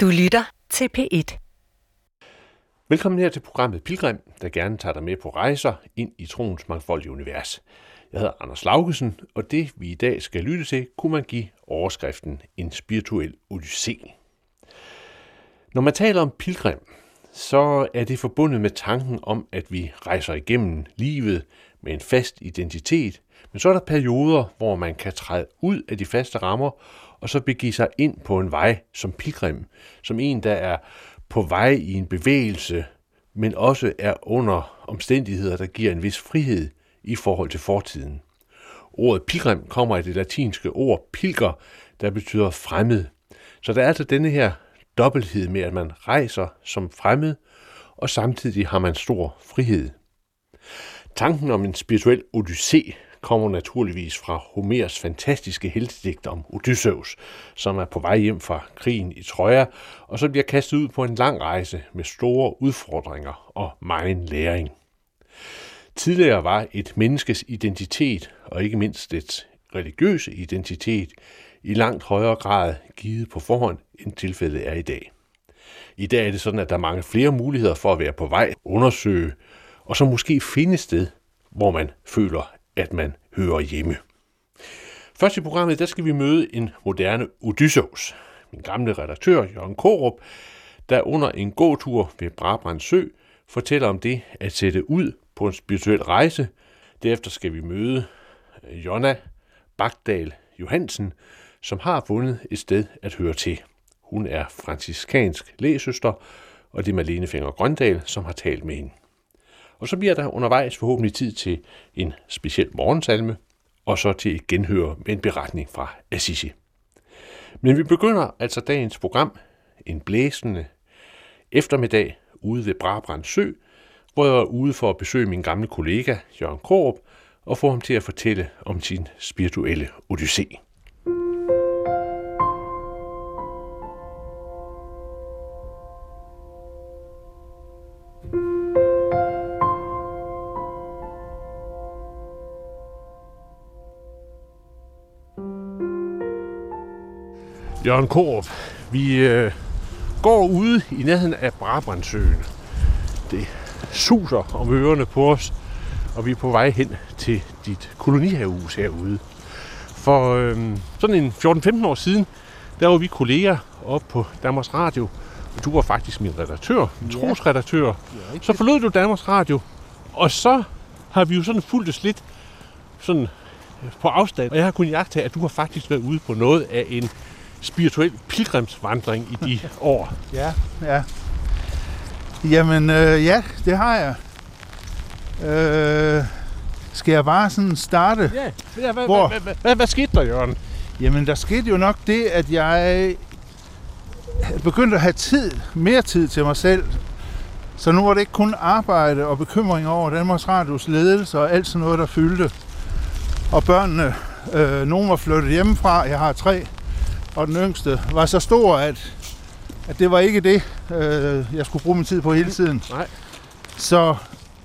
Du lytter til P1. Velkommen her til programmet Pilgrim, der gerne tager dig med på rejser ind i troens mangfoldige univers. Jeg hedder Anders Laugesen, og det vi i dag skal lytte til, kunne man give overskriften En spirituel odyssé. Når man taler om pilgrim, så er det forbundet med tanken om, at vi rejser igennem livet med en fast identitet, men så er der perioder, hvor man kan træde ud af de faste rammer, og så begive sig ind på en vej som pilgrim, som en, der er på vej i en bevægelse, men også er under omstændigheder, der giver en vis frihed i forhold til fortiden. Ordet pilgrim kommer af det latinske ord pilger, der betyder fremmed. Så der er altså denne her dobbelthed med, at man rejser som fremmed, og samtidig har man stor frihed. Tanken om en spirituel odyssé kommer naturligvis fra Homers fantastiske heltedigt om Odysseus, som er på vej hjem fra krigen i Troja, og så bliver kastet ud på en lang rejse med store udfordringer og megen læring. Tidligere var et menneskes identitet, og ikke mindst dets religiøse identitet, i langt højere grad givet på forhånd, end tilfældet er i dag. I dag er det sådan, at der er mange flere muligheder for at være på vej, undersøge, og så måske finde et sted, hvor man føler, at man hører hjemme. Først i programmet, der skal vi møde en moderne Odysseus. Min gamle redaktør, Jørgen Korup, der under en gåtur ved Brabrand Sø fortæller om det at sætte ud på en spirituel rejse. Derefter skal vi møde øh, Jonna Bagdal Johansen, som har fundet et sted at høre til. Hun er franciskansk lægesøster, og det er Malene Finger Grøndal, som har talt med hende. Og så bliver der undervejs forhåbentlig tid til en speciel morgensalme, og så til et genhør med en beretning fra Assisi. Men vi begynder altså dagens program, en blæsende eftermiddag ude ved Brabrand Sø, hvor jeg er ude for at besøge min gamle kollega Jørgen Korup og få ham til at fortælle om sin spirituelle odyssé. Jørgen Korup, vi øh, går ude i nærheden af Brabrandsøen. Det suser om ørerne på os, og vi er på vej hen til dit kolonihavehus herude. For øh, sådan en 14-15 år siden, der var vi kolleger op på Danmarks Radio, og du var faktisk min redaktør, min ja. trosredaktør. Ja, så forlod du Danmarks Radio, og så har vi jo sådan fulgt lidt sådan på afstand, og jeg har kunnet jagte, at du har faktisk været ude på noget af en spirituel pilgrimsvandring i de år. Ja, ja. Jamen, øh, ja, det har jeg. Øh, skal jeg bare sådan starte? Ja, ja hvad, Hvor? Hvad, hvad, hvad, hvad skete der, Jørgen? Jamen, der skete jo nok det, at jeg begyndte at have tid, mere tid til mig selv. Så nu var det ikke kun arbejde og bekymring over Danmarks Radios ledelse og alt sådan noget, der fyldte. Og børnene, øh, nogen var flyttet hjemmefra, jeg har tre, og den yngste var så stor, at, at det var ikke det, øh, jeg skulle bruge min tid på hele tiden. Nej. Så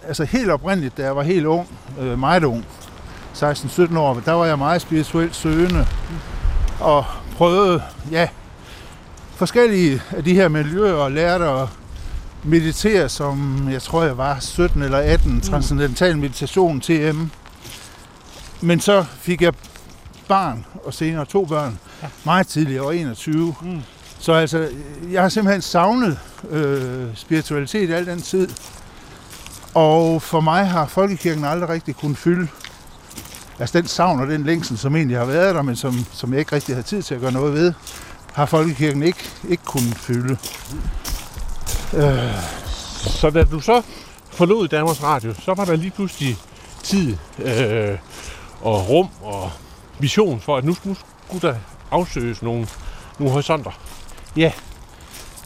altså helt oprindeligt, da jeg var helt ung, øh, meget ung, 16-17 år, der var jeg meget spirituelt søgende og prøvede, ja, forskellige af de her miljøer og lærte at meditere, som jeg tror, jeg var 17 eller 18, mm. transcendental meditation, TM. Men så fik jeg barn, og senere to børn, ja. meget tidligere, og 21. Mm. Så altså, jeg har simpelthen savnet øh, spiritualitet al den tid. Og for mig har folkekirken aldrig rigtig kunnet fylde altså den savn og den længsel, som egentlig har været der, men som, som jeg ikke rigtig havde tid til at gøre noget ved, har folkekirken ikke, ikke kunnet fylde. Øh. Så da du så forlod Danmarks Radio, så var der lige pludselig tid øh, og rum og vision for, at nu, nu skulle der afsøges nogle, nogle horisonter. Ja,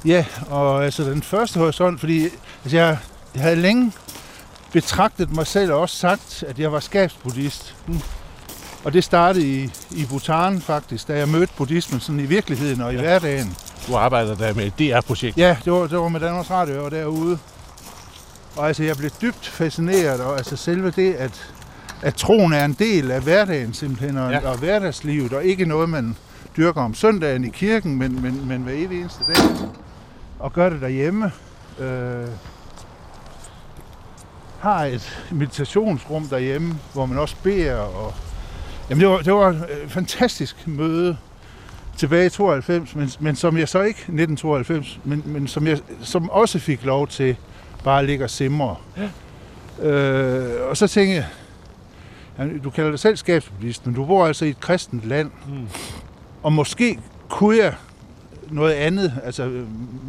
ja, og altså den første horisont, fordi altså jeg, jeg havde længe betragtet mig selv og også sagt, at jeg var skabsbuddhist. Mm. Og det startede i, i Bhutan faktisk, da jeg mødte buddhismen sådan i virkeligheden og i ja. hverdagen. Du arbejder der med et DR-projekt? Ja, det var, det var med Danmarks Radio, og derude. Og altså, jeg blev dybt fascineret, og altså selve det, at, at troen er en del af hverdagen simpelthen, og, ja. og hverdagslivet, og ikke noget, man dyrker om søndagen i kirken, men, men, men hver evig eneste dag. Og gør det derhjemme. Øh, har et meditationsrum derhjemme, hvor man også beder. Og, jamen det var, det var et fantastisk møde tilbage i 92, men, men som jeg så ikke, 1992, men, men som jeg som også fik lov til bare at ligge og simre. Ja. Øh, og så tænkte jeg, du kalder dig selv skabsbevidst, men du bor altså i et kristent land, mm. og måske kunne jeg noget andet, altså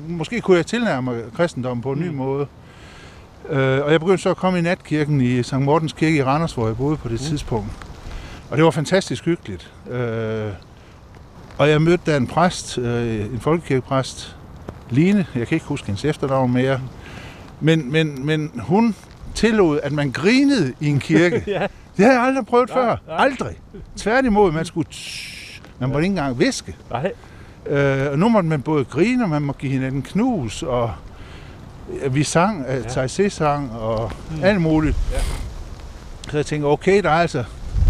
måske kunne jeg tilnærme mig kristendommen på en mm. ny måde. Øh, og jeg begyndte så at komme i natkirken i St. Mortens Kirke i Randers, hvor jeg boede på det mm. tidspunkt. Og det var fantastisk hyggeligt. Øh, og jeg mødte der en præst, øh, en folkekirkepræst, Line, jeg kan ikke huske hendes efternavn mere, men, men, men hun tillod, at man grinede i en kirke. ja. Det har jeg aldrig prøvet nej, før. Nej. Aldrig. Tværtimod, man skulle... Tsh, man måtte ikke engang viske. Nej. Øh, og nu måtte man både grine, og man måtte give hinanden knus, og vi sang, øh, ja. Taizé-sang og mm. alt muligt. Ja. Så jeg tænkte, okay, der er altså...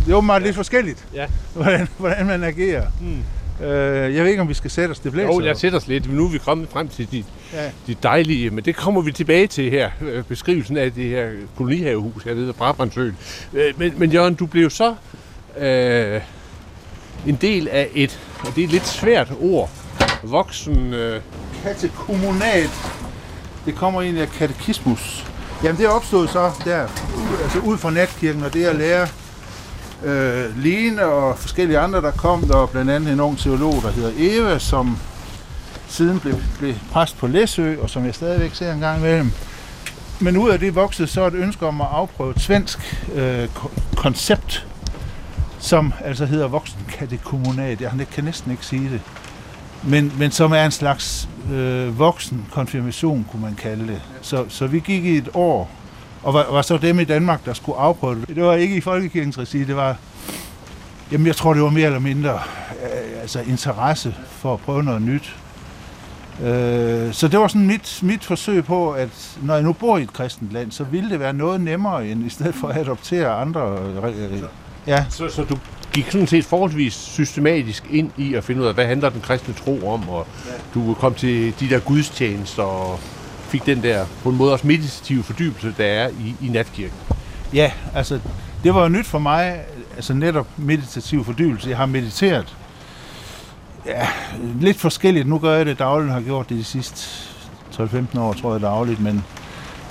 Det er åbenbart ja. lidt forskelligt, ja. hvordan, hvordan man agerer. Mm. Øh, jeg ved ikke, om vi skal sætte os. Det blæser. Jo, jeg sætter os lidt. Nu er vi kommet frem til de, ja. de dejlige, men det kommer vi tilbage til her. Øh, beskrivelsen af det her kolonihavehus her ved Brabrandsøen. Øh, men, men Jørgen, du blev så øh, en del af et, og det er et lidt svært ord, voksen... Øh... Katekommunat. Det kommer egentlig af katekismus. Jamen det opstået så der, altså ud fra natkirken, og det at lære øh, Line og forskellige andre, der kom, der var blandt andet en ung teolog, der hedder Eva, som siden blev, blev præst på Læsø, og som jeg stadigvæk ser en gang imellem. Men ud af det voksede så et ønske om at afprøve et svensk øh, koncept, som altså hedder voksenkatekommunat. Jeg kan næsten ikke sige det. Men, men som er en slags øh, voksen konfirmation, kunne man kalde det. Så, så vi gik i et år og var, var så dem i Danmark, der skulle afprøve det. Det var ikke i Folkekirkens regi, det var, jamen jeg tror, det var mere eller mindre øh, altså interesse for at prøve noget nyt. Øh, så det var sådan mit, mit forsøg på, at når jeg nu bor i et kristent land, så ville det være noget nemmere, end i stedet for at adoptere andre. Øh, ja. Så, så du gik sådan set forholdsvis systematisk ind i at finde ud af, hvad handler den kristne tro om, og du kom til de der gudstjenester og fik den der på en måde også meditative fordybelse, der er i, i natkirken. Ja, altså det var jo nyt for mig, altså netop meditativ fordybelse. Jeg har mediteret ja, lidt forskelligt. Nu gør jeg det dagligt, har gjort det de sidste 12-15 år, tror jeg dagligt, men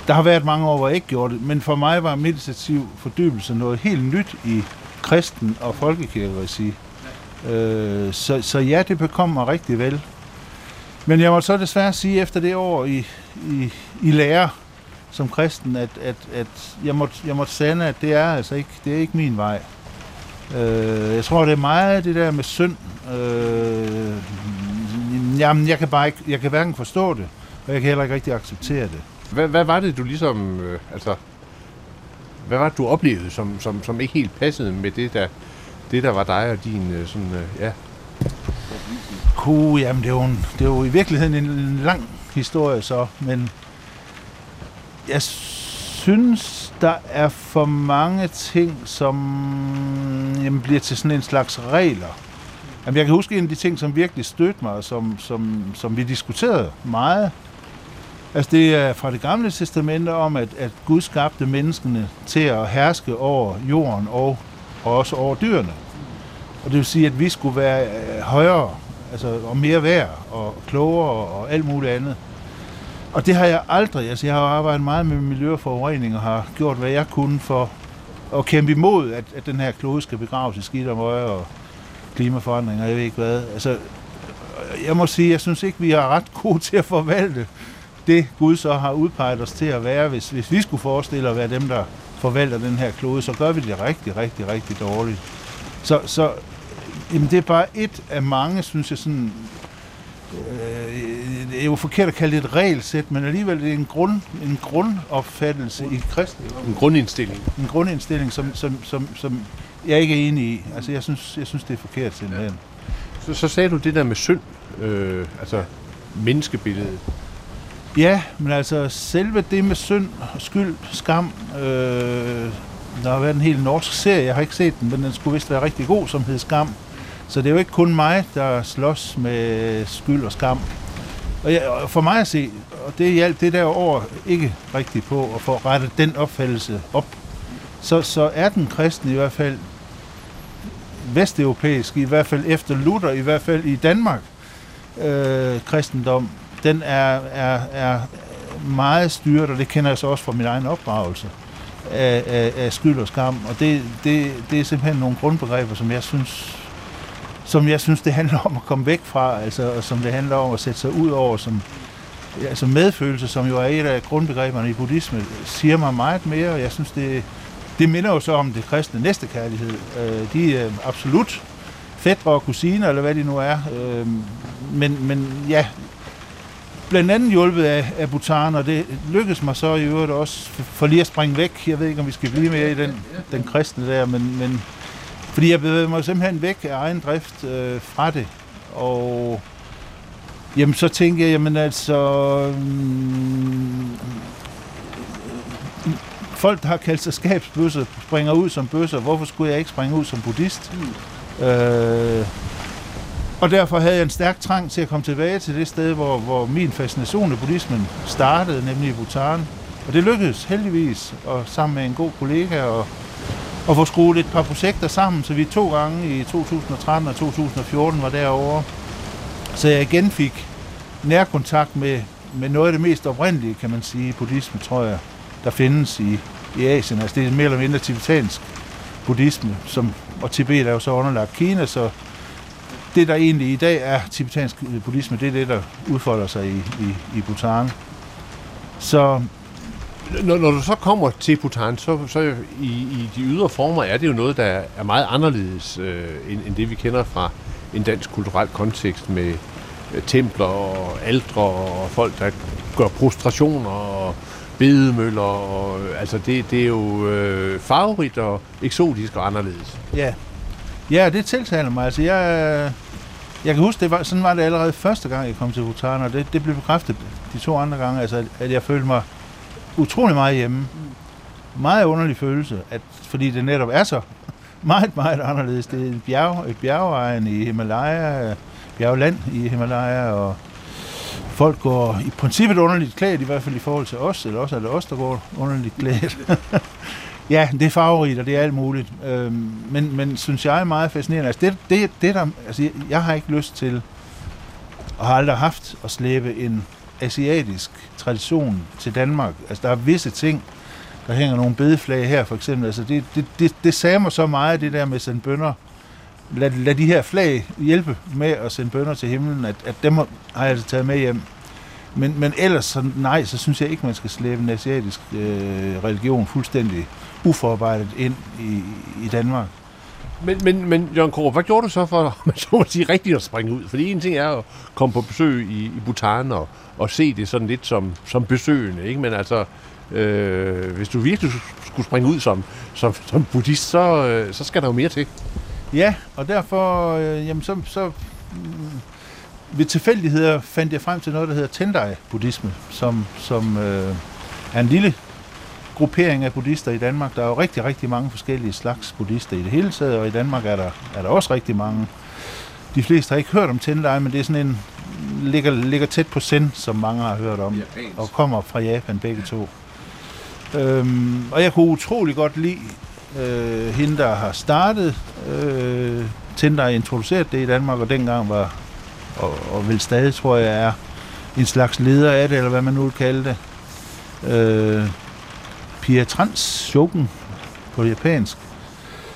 der har været mange år, hvor jeg ikke gjorde det. Men for mig var meditativ fordybelse noget helt nyt i kristen og folkekirkeregi. Øh, så, så ja, det bekom mig rigtig vel. Men jeg må så desværre sige, efter det år i, i, i lære som kristen, at, at, at jeg, måtte, jeg måtte sande, at det er altså ikke, det er ikke min vej. Øh, jeg tror, det er meget det der med synd. Øh, jamen, jeg kan bare ikke, jeg kan hverken forstå det, og jeg kan heller ikke rigtig acceptere det. Hvad, hvad var det, du ligesom, øh, altså, hvad var det, du oplevede, som, som, som ikke helt passede med det, der, det, der var dig og din, øh, sådan, øh, ja, Puh, jamen det er, jo en, det er jo i virkeligheden en lang historie så, men jeg synes, der er for mange ting, som jamen, bliver til sådan en slags regler. Jamen, jeg kan huske en af de ting, som virkelig stødte mig, som, som, som vi diskuterede meget. Altså det er fra det gamle testamente om, at, at Gud skabte menneskene til at herske over jorden og, og også over dyrene. Og det vil sige, at vi skulle være øh, højere altså, og mere værd, og klogere, og alt muligt andet. Og det har jeg aldrig, altså jeg har arbejdet meget med miljø og forurening, og har gjort, hvad jeg kunne for at kæmpe imod, at, at den her klode skal begraves i skidt og møje, og klimaforandringer, jeg ved ikke hvad. Altså, jeg må sige, jeg synes ikke, vi er ret gode til at forvalte det, Gud så har udpeget os til at være. Hvis, hvis vi skulle forestille at være dem, der forvalter den her klode, så gør vi det rigtig, rigtig, rigtig dårligt. Så, så Jamen, det er bare et af mange, synes jeg, sådan... Øh, det er jo forkert at kalde det et regelsæt, men alligevel det er en, grund, en grundopfattelse i kristen. En grundindstilling. En grundindstilling, som, som, som, som jeg ikke er enig i. Altså, jeg synes, jeg synes det er forkert simpelthen. Ja. Så, så sagde du det der med synd, øh, altså menneskebilledet. Ja, men altså selve det med synd, skyld, skam, øh, der har været en helt norsk serie, jeg har ikke set den, men den skulle vist være rigtig god, som hed Skam så det er jo ikke kun mig, der slås med skyld og skam. Og, jeg, for mig at se, og det hjalp det der år ikke rigtigt på at få rettet den opfattelse op, så, så er den kristne i hvert fald vesteuropæisk, i hvert fald efter Luther, i hvert fald i Danmark, øh, kristendom, den er, er, er meget styret, og det kender jeg så også fra min egen opdragelse, af, af, af skyld og skam. Og det, det, det er simpelthen nogle grundbegreber, som jeg synes, som jeg synes, det handler om at komme væk fra, altså, og som det handler om at sætte sig ud over, som, altså medfølelse, som jo er et af grundbegreberne i buddhisme, siger mig meget mere, og jeg synes, det, det minder jo så om det kristne næstekærlighed. Øh, de er absolut fædre og kusiner, eller hvad de nu er. Øh, men, men ja, blandt andet hjulpet af, af Bhutan, og det lykkedes mig så i øvrigt også for lige at springe væk. Jeg ved ikke, om vi skal blive mere i den, den kristne der, men, men fordi jeg bevægede mig simpelthen væk af egen drift øh, fra det. Og jamen, så tænkte jeg, jamen altså... Mm, folk, der har kaldt sig skabsbøsser, springer ud som bøsser. Hvorfor skulle jeg ikke springe ud som buddhist? Mm. Øh, og derfor havde jeg en stærk trang til at komme tilbage til det sted, hvor, hvor min fascination af buddhismen startede, nemlig i Bhutan. Og det lykkedes heldigvis, og sammen med en god kollega, og, og få skruet et par projekter sammen, så vi to gange i 2013 og 2014 var derovre. Så jeg igen fik nærkontakt med, med noget af det mest oprindelige, kan man sige, buddhisme, tror jeg, der findes i, i Asien. Altså det er mere eller mindre tibetansk buddhisme, som, og Tibet er jo så underlagt Kina, så det, der egentlig i dag er tibetansk buddhisme, det er det, der udfolder sig i, i, i Bhutan. Så når, når du så kommer til Bhutan, så, så i, i de ydre former er det jo noget, der er meget anderledes øh, end, end det, vi kender fra en dansk kulturel kontekst med øh, templer og aldre og folk, der gør prostrationer og bedemøller. Og, øh, altså det, det er jo øh, farverigt og eksotisk og anderledes. Ja, ja det tiltaler mig. Altså jeg, øh, jeg kan huske, det var, sådan var det allerede første gang, jeg kom til Bhutan, og det, det blev bekræftet de to andre gange, altså, at jeg følte mig utrolig meget hjemme. Meget underlig følelse, at, fordi det netop er så meget, meget anderledes. Det er et, bjerg, et bjergejen i Himalaya, bjergland i Himalaya, og folk går i princippet underligt klædt, i hvert fald i forhold til os, eller også er det os, der går underligt klædt. ja, det er farverigt, og det er alt muligt. Øhm, men, men synes jeg er meget fascinerende. Altså, det, det, det der, altså, jeg har ikke lyst til, og har aldrig haft, at slæbe en asiatisk tradition til Danmark. Altså, der er visse ting, der hænger nogle bedeflag her, for eksempel. Altså, det, det, det, det sagde mig så meget, det der med at sende bønder. Lad, lad de her flag hjælpe med at sende bønder til himlen, at, at dem har jeg altså taget med hjem. Men, men ellers, så, nej, så synes jeg ikke, man skal slæbe en asiatisk øh, religion fuldstændig uforarbejdet ind i, i Danmark. Men, men, men Jørgen Kroh, hvad gjorde du så for, man så at sige, rigtigt at springe ud? Fordi en ting er at komme på besøg i, i Bhutan og, og se det sådan lidt som, som besøgende, ikke? Men altså, øh, hvis du virkelig skulle springe ud som, som, som buddhist, så, øh, så skal der jo mere til. Ja, og derfor, øh, jamen så, så ved tilfældigheder fandt jeg frem til noget, der hedder Tendai-buddhisme, som, som øh, er en lille gruppering af buddhister i Danmark. Der er jo rigtig, rigtig mange forskellige slags buddhister i det hele taget, og i Danmark er der, er der også rigtig mange. De fleste har ikke hørt om Tendai, men det er sådan en, ligger, ligger tæt på Zen, som mange har hørt om, Japansk. og kommer fra Japan begge to. Øhm, og jeg kunne utrolig godt lide øh, hende, der har startet øh, Tendai, introduceret det i Danmark, og dengang var, og, og vil stadig, tror jeg, er en slags leder af det, eller hvad man nu vil kalde det. Øh, Pia Trans Shogun på japansk.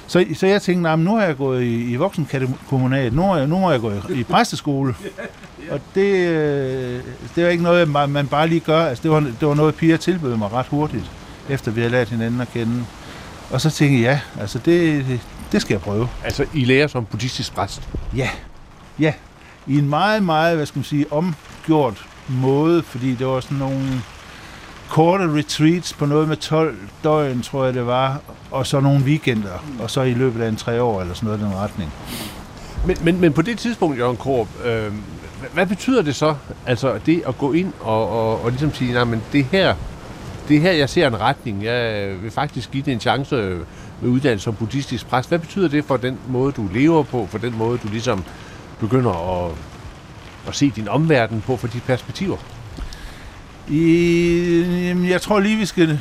Så, så jeg tænkte, nah, nu har jeg gået i, i voksenkommunat, nu, er, nu må jeg gå i, i præsteskole. Og det, øh, det var ikke noget, man bare lige gør. Altså, det, var, det var noget, Pia tilbød mig ret hurtigt, efter vi havde lært hinanden at kende. Og så tænkte jeg, ja, altså det, det, det skal jeg prøve. Altså, I lærer som buddhistisk præst? Ja, ja. I en meget, meget, hvad skal man sige, omgjort måde, fordi det var sådan nogle korte retreats på noget med 12 døgn, tror jeg det var, og så nogle weekender, og så i løbet af en tre år eller sådan noget i den retning. Men, men, men på det tidspunkt, Jørgen Korp, øh, hvad betyder det så, altså det at gå ind og, og, og ligesom sige, nej, men det her, det her, jeg ser en retning, jeg vil faktisk give det en chance, øh, med uddannelse som buddhistisk præst. Hvad betyder det for den måde, du lever på, for den måde, du ligesom begynder at, at se din omverden på, for de perspektiver? I, jeg tror lige, vi skal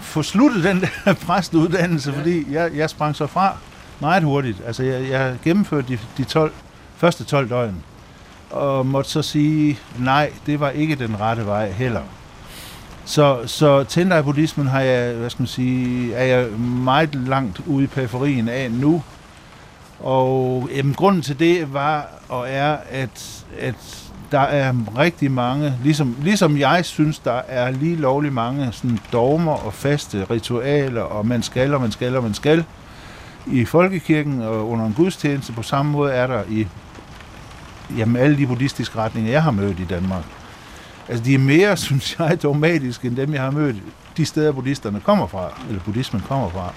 få sluttet den der præstuddannelse, ja. fordi jeg, jeg sprang så fra meget hurtigt. Altså, jeg, jeg gennemførte de, de 12, første 12 døgn, og måtte så sige, nej, det var ikke den rette vej heller. Så, så Tendai-buddhismen har jeg, hvad skal man sige, er jeg meget langt ude i periferien af nu. Og jamen, grunden til det var og er, at, at der er rigtig mange, ligesom, ligesom jeg synes, der er lige lovlig mange sådan dogmer og faste ritualer, og man skal, og man skal, og man skal i folkekirken og under en gudstjeneste. På samme måde er der i jamen, alle de buddhistiske retninger, jeg har mødt i Danmark. Altså, de er mere, synes jeg, dogmatiske end dem, jeg har mødt de steder, buddhisterne kommer fra, eller buddhismen kommer fra.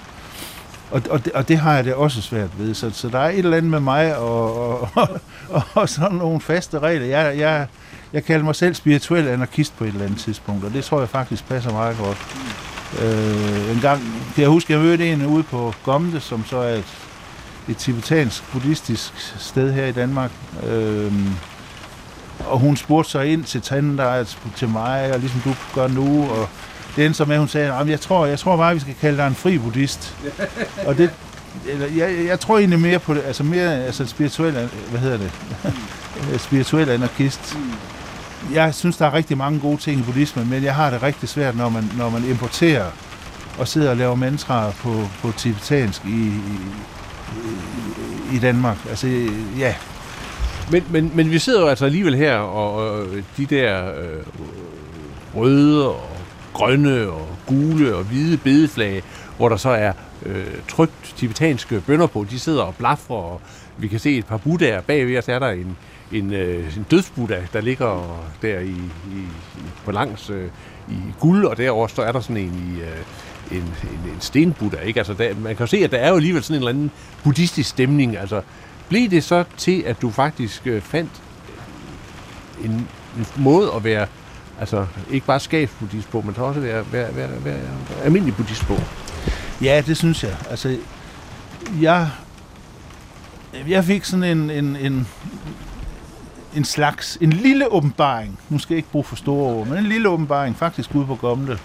Og, og, det, og det har jeg det også svært ved. Så, så der er et eller andet med mig og, og, og, og sådan nogle faste regler. Jeg, jeg, jeg kalder mig selv spirituel anarkist på et eller andet tidspunkt, og det tror jeg faktisk passer meget godt. Øh, en gang, kan jeg huske, jeg mødte en ude på Gomde, som så er et, et tibetansk buddhistisk sted her i Danmark. Øh, og hun spurgte sig ind til Tanda, til mig, og ligesom du gør nu, og det endte så med, at hun sagde, at jeg tror, jeg tror bare, vi skal kalde dig en fri buddhist. og det, eller, jeg, jeg tror egentlig mere på det, altså mere altså spirituel, hvad hedder det, spirituel anarkist. Jeg synes, der er rigtig mange gode ting i buddhismen, men jeg har det rigtig svært, når man, når man importerer og sidder og laver mantraer på, på tibetansk i, i, i Danmark. Altså, ja. Men, men, men vi sidder jo altså alligevel her, og, og de der øh, røde og grønne og gule og hvide bedeflag, hvor der så er øh, trygt tibetanske bønder på. De sidder og blaffer, og vi kan se et par buddhaer. Bagved os er der en, en, øh, en dødsbuddha, der ligger der i, i, på langs øh, i guld, og derovre så er der sådan en i... Øh, en, en, en stenbuddha, ikke? Altså, der, man kan jo se, at der er jo alligevel sådan en eller anden buddhistisk stemning. Altså, blev det så til, at du faktisk øh, fandt en, en måde at være Altså, ikke bare skabsbuddhist på, men også være, være, være, være almindelig buddhist på. Ja, det synes jeg. Altså, jeg, jeg fik sådan en, en, en, en slags, en lille åbenbaring. Nu skal jeg ikke bruge for store ord, men en lille åbenbaring faktisk ude på Gomle.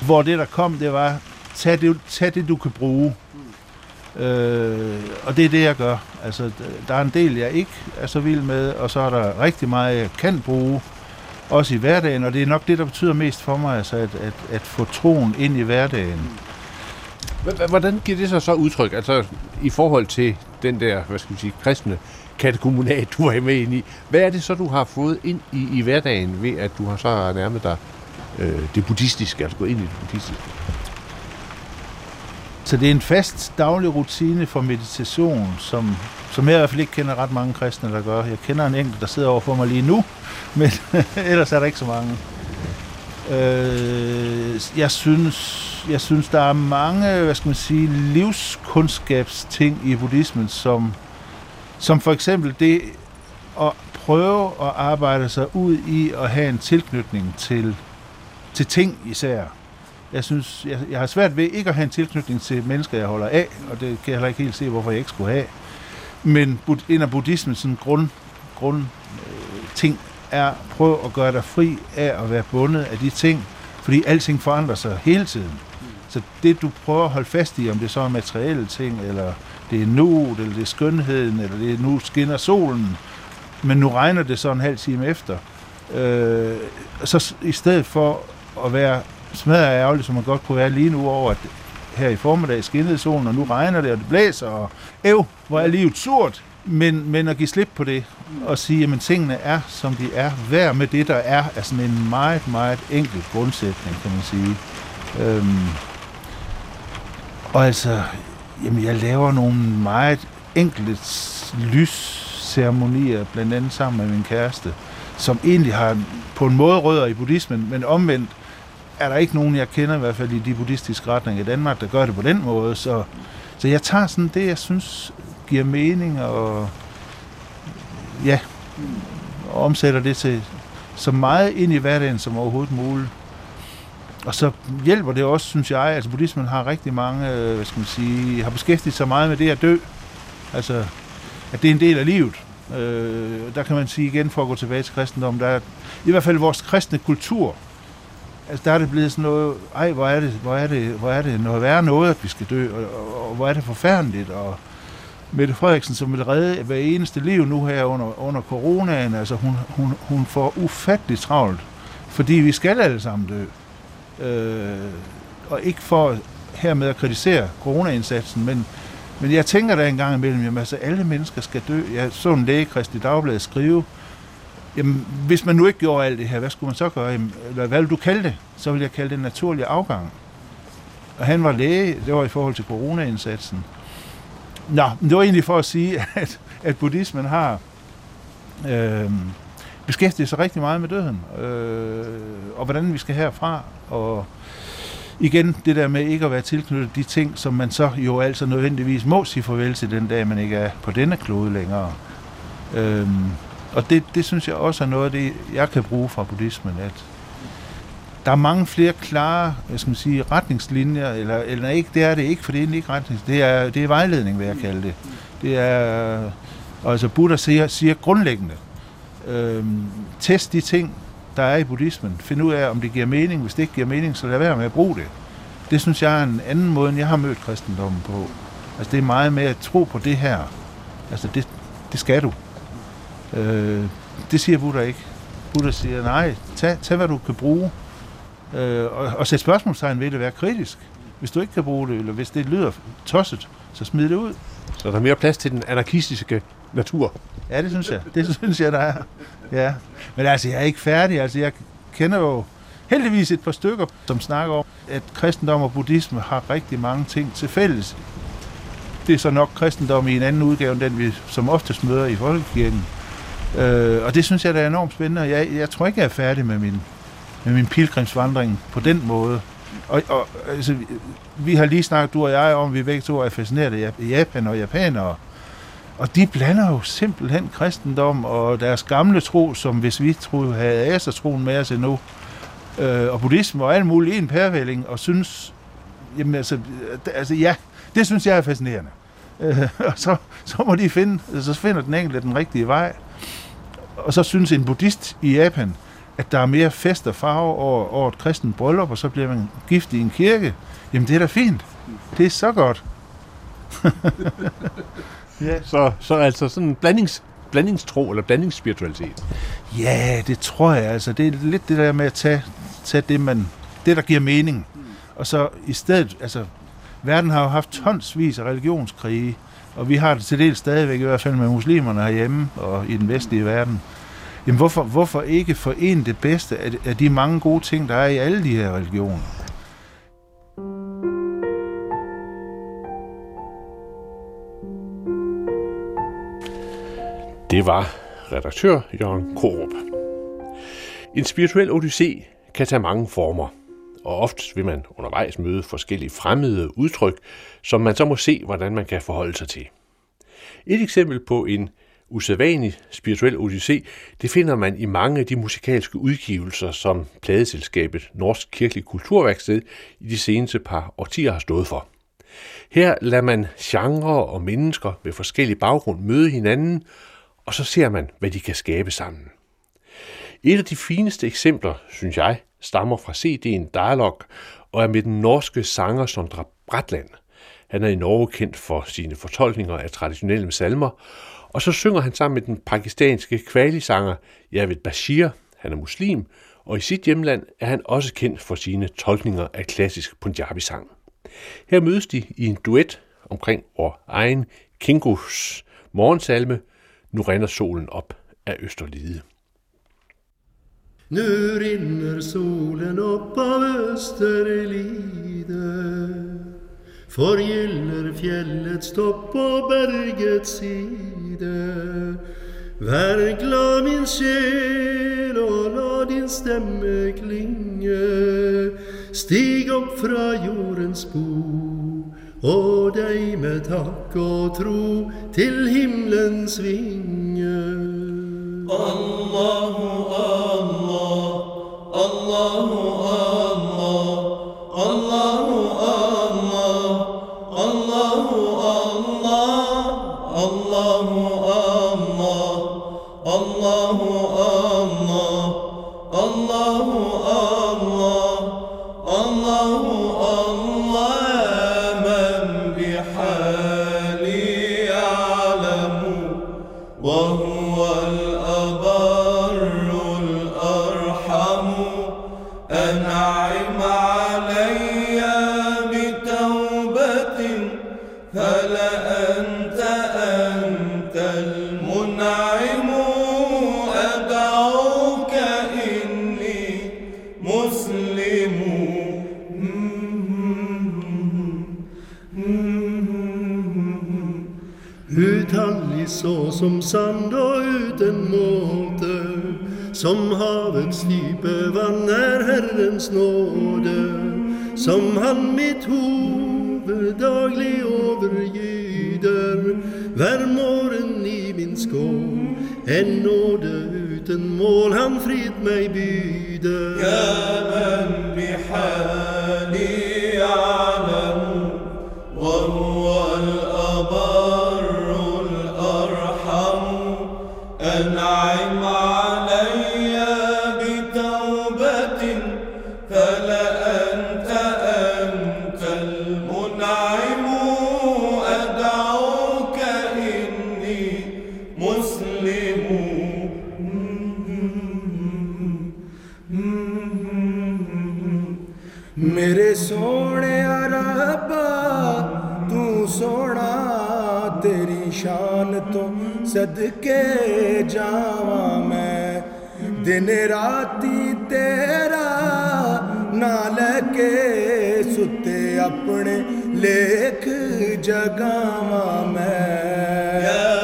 Hvor det, der kom, det var, tag det, tag det du kan bruge. Øh, og det er det, jeg gør. Altså, der er en del, jeg ikke er så vild med, og så er der rigtig meget, jeg kan bruge også i hverdagen, og det er nok det, der betyder mest for mig, altså at, at, at få troen ind i hverdagen. Hvordan giver det sig så udtryk, altså i forhold til den der, hvad skal vi sige, kristne kattekommunat, du er med ind i. Hvad er det så, du har fået ind i, i hverdagen ved, at du har så nærmet dig øh, det buddhistiske, altså gået ind i det buddhistiske? Så det er en fast daglig rutine for meditation, som, som jeg i hvert fald ikke kender ret mange kristne, der gør. Jeg kender en enkelt, der sidder over for mig lige nu, men ellers er der ikke så mange. Øh, jeg synes, jeg synes, der er mange, hvad skal man sige, livskundskabsting i buddhismen, som, som for eksempel det at prøve at arbejde sig ud i at have en tilknytning til, til ting især. Jeg synes, jeg, jeg har svært ved ikke at have en tilknytning til mennesker, jeg holder af, og det kan jeg heller ikke helt se, hvorfor jeg ikke skulle have. Men en af buddhismens sådan grund, grund øh, ting er at prøve at gøre dig fri af at være bundet af de ting, fordi alting forandrer sig hele tiden. Så det, du prøver at holde fast i, om det så er materielle ting, eller det er nu, eller det er skønheden, eller det er nu skinner solen, men nu regner det så en halv time efter. Øh, så i stedet for at være smadret ærgerlig, som man godt kunne være lige nu over, at her i formiddag skinnede solen, og nu regner det, og det blæser, og æv, hvor er livet surt. Men, men at give slip på det, og sige, at tingene er, som de er. Hver med det, der er, er sådan en meget, meget enkel grundsætning, kan man sige. Øhm, og altså, jamen, jeg laver nogle meget enkle lysceremonier, blandt andet sammen med min kæreste, som egentlig har på en måde rødder i buddhismen, men omvendt er der ikke nogen, jeg kender i hvert fald i de buddhistiske retninger i Danmark, der gør det på den måde. Så, så jeg tager sådan det, jeg synes giver mening, og ja, omsætter det til så meget ind i hverdagen som overhovedet muligt. og så hjælper det også, synes jeg, altså buddhismen har rigtig mange, øh, hvad skal man sige, har beskæftiget sig meget med det at dø. Altså, at det er en del af livet. Øh, der kan man sige igen, for at gå tilbage til kristendommen, der er i hvert fald vores kristne kultur, altså der er det blevet sådan noget, ej, hvor er det, hvor er det, hvor er det noget værre noget, at vi skal dø, og, og, og hvor er det forfærdeligt, og Mette Frederiksen, som vil redde hver eneste liv nu her under, under coronaen, altså hun, hun, hun får ufatteligt travlt, fordi vi skal alle sammen dø. Øh, og ikke for hermed at kritisere coronaindsatsen, men, men jeg tænker da en gang imellem, at altså, alle mennesker skal dø. Jeg så en læge, Kristi Dagblad, skrive, jamen, hvis man nu ikke gjorde alt det her, hvad skulle man så gøre? Jamen, hvad, hvad vil du kalde det? Så vil jeg kalde det naturlig afgang. Og han var læge, det var i forhold til coronaindsatsen. Nå, men det var egentlig for at sige, at, at buddhismen har øh, beskæftiget sig rigtig meget med døden, øh, og hvordan vi skal herfra, og igen det der med ikke at være tilknyttet de ting, som man så jo altså nødvendigvis må sige farvel til den dag, man ikke er på denne klode længere. Øh, og det, det synes jeg også er noget af det, jeg kan bruge fra buddhismen, at der er mange flere klare jeg skal sige, retningslinjer, eller, eller ikke, det er det ikke, for det er ikke retningslinjer, det er, det er vejledning, vil jeg kalde det. Det er, altså Buddha siger, siger grundlæggende, øh, test de ting, der er i buddhismen. Find ud af, om det giver mening. Hvis det ikke giver mening, så lad være med at bruge det. Det synes jeg er en anden måde, end jeg har mødt kristendommen på. Altså det er meget med at tro på det her. Altså det, det skal du. Øh, det siger Buddha ikke. Buddha siger, nej, tag, tag hvad du kan bruge, øh, og, og sæt spørgsmålstegn ved det, være kritisk. Hvis du ikke kan bruge det, eller hvis det lyder tosset, så smid det ud. Så der er mere plads til den anarkistiske natur. Ja, det synes jeg. Det synes jeg, der er. Ja. Men altså, jeg er ikke færdig. Altså, jeg kender jo heldigvis et par stykker, som snakker om, at kristendom og buddhisme har rigtig mange ting til fælles. Det er så nok kristendom i en anden udgave, end den vi som oftest møder i folkekirken. Øh, og det synes jeg, der er enormt spændende. Jeg, jeg tror ikke, jeg er færdig med min, med min pilgrimsvandring på den måde. Og, og altså, vi har lige snakket, du og jeg, om, at vi begge to er fascineret af Japan og japanere. Og de blander jo simpelthen kristendom og deres gamle tro, som hvis vi troede, havde asertroen med os endnu, øh, og buddhisme og alt muligt i en pærvælling, og synes, jamen altså, altså ja, det synes jeg er fascinerende. Øh, og så, så må de finde, så finder den enkelte den rigtige vej. Og så synes en buddhist i Japan, at der er mere fest og farve over, over et kristen bryllup, og så bliver man gift i en kirke. Jamen, det er da fint. Det er så godt. ja. så, så altså sådan en blandings, blandingstro eller blandingsspiritualitet? Ja, det tror jeg. Altså, det er lidt det der med at tage, tage det, man, det, der giver mening. Og så i stedet, altså, verden har jo haft tonsvis af religionskrige, og vi har det til dels stadigvæk, i hvert fald med muslimerne herhjemme og i den vestlige verden. Jamen hvorfor, hvorfor ikke forene det bedste af, af de mange gode ting, der er i alle de her religioner? Det var redaktør Jørgen Korup. En spirituel odyssé kan tage mange former, og ofte vil man undervejs møde forskellige fremmede udtryk, som man så må se, hvordan man kan forholde sig til. Et eksempel på en usædvanlig spirituel odyssé, det finder man i mange af de musikalske udgivelser, som pladeselskabet Norsk Kirkelig Kulturværksted i de seneste par årtier har stået for. Her lader man genre og mennesker med forskellig baggrund møde hinanden, og så ser man, hvad de kan skabe sammen. Et af de fineste eksempler, synes jeg, stammer fra CD'en Dialog og er med den norske sanger Sondra Bratland. Han er i Norge kendt for sine fortolkninger af traditionelle salmer, og så synger han sammen med den pakistanske kvalisanger Javed Bashir, han er muslim, og i sit hjemland er han også kendt for sine tolkninger af klassisk Punjabi-sang. Her mødes de i en duet omkring vor egen Kingos morgensalme Nu render solen op af Østerlide. Nu rinner solen op af Østerlide Forgyller fjellets topp og bergets side. Vær glad, min sjel, og la din stemme klinge. Stig opp fra jordens bo, og deg med takk og tro til himmelens vinge. Allahu Allah, Allahu Allah. sand och utan måte som havets djupe vann är Herrens nåde som han mitt huvud daglig överger ਆਪਣੇ ਲੇਖ ਜਗਾਵਾਂ ਮੈਂ।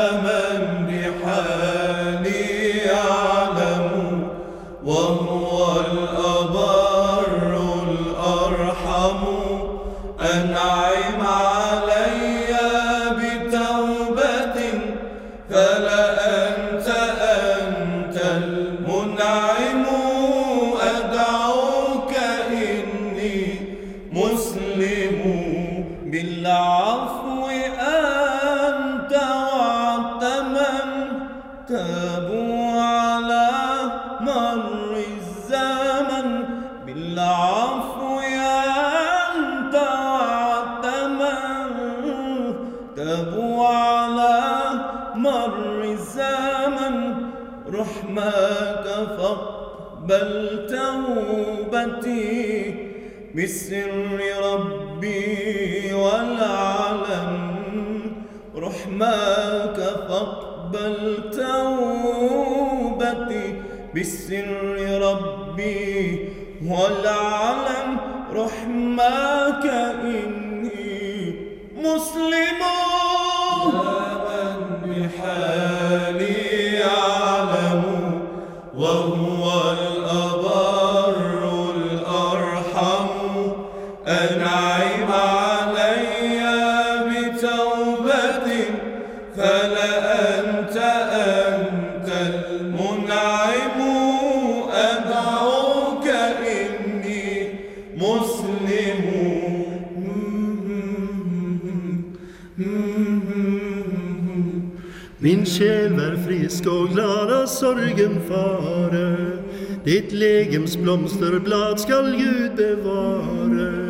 Min själ är frisk och glad av sorgen fare. Ditt legems blomsterblad skall Gud bevare.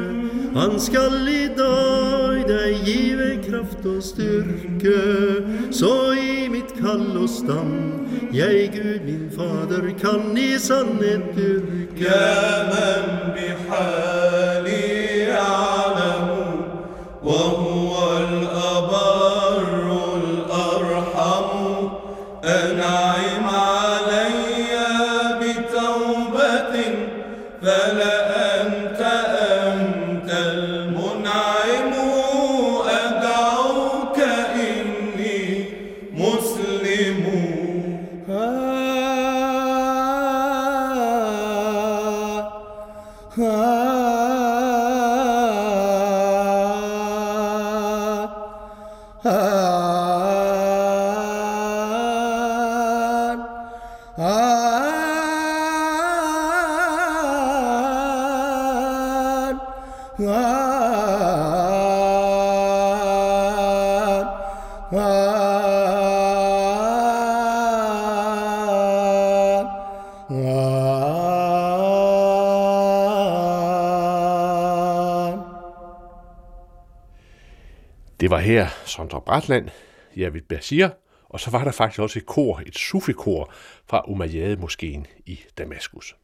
Han skall idag dig give kraft och styrke. Så i mitt kall och stam jag Gud min fader kan i sannhet dyrke. Ja, men bihaj her Bratland, Javid Bersir, og så var der faktisk også et kor, et sufikor fra Umayyad-moskeen i Damaskus.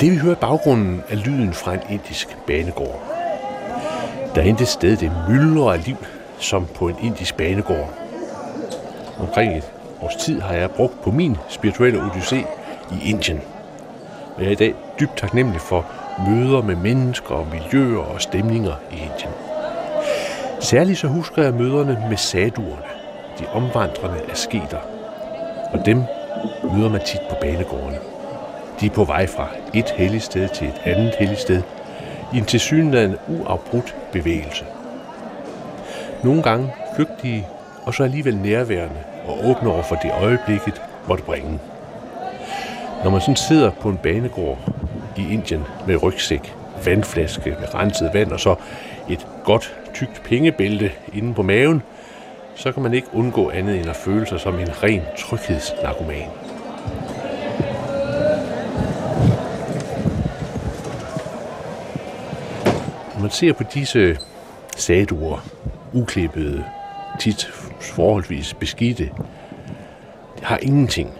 Det vi hører i baggrunden er lyden fra en indisk banegård. Der er intet sted, det myldrer af liv, som på en indisk banegård. Omkring et års tid har jeg brugt på min spirituelle odyssé i Indien. Og jeg er i dag dybt taknemmelig for møder med mennesker og miljøer og stemninger i Indien. Særligt så husker jeg møderne med saduerne, de omvandrende asketer. Og dem møder man tit på banegårdene. De er på vej fra et helligt sted til et andet helligt sted i en tilsyneladende uafbrudt bevægelse. Nogle gange flygtige og så alligevel nærværende og åbne over for det øjeblikket måtte bringe. Når man sådan sidder på en banegård i Indien med rygsæk, vandflaske med renset vand og så et godt tykt pengebælte inde på maven, så kan man ikke undgå andet end at føle sig som en ren tryghedsnarkoman. Når man ser på disse saduer, uklippede, tit forholdsvis beskidte, det har ingenting,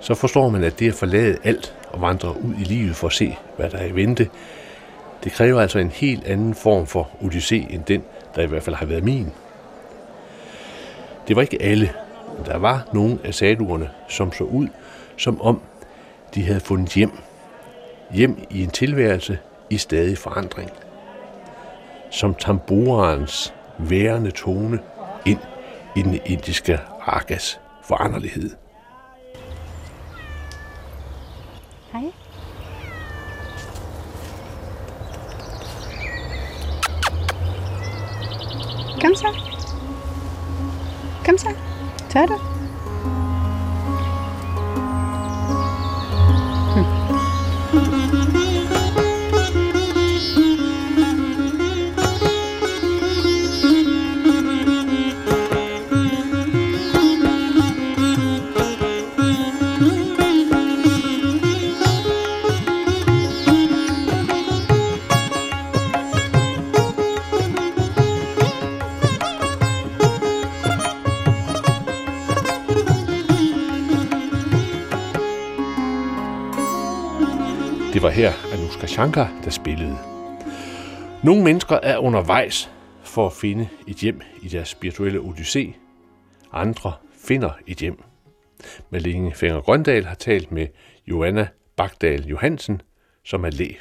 så forstår man, at det at forlade alt og vandre ud i livet for at se, hvad der er i vente, det kræver altså en helt anden form for odyssé end den, der i hvert fald har været min. Det var ikke alle, men der var nogle af saduerne, som så ud, som om de havde fundet hjem. Hjem i en tilværelse i stadig forandring. Som tamburans værende tone ind i den indiske arkas foranderlighed. Hej. Kom så. Kom så. Tag det. Shankar, der spillede. Nogle mennesker er undervejs for at finde et hjem i deres spirituelle odyssé. Andre finder et hjem. Malene Fenger Grøndal har talt med Joanna Bagdal Johansen, som er læg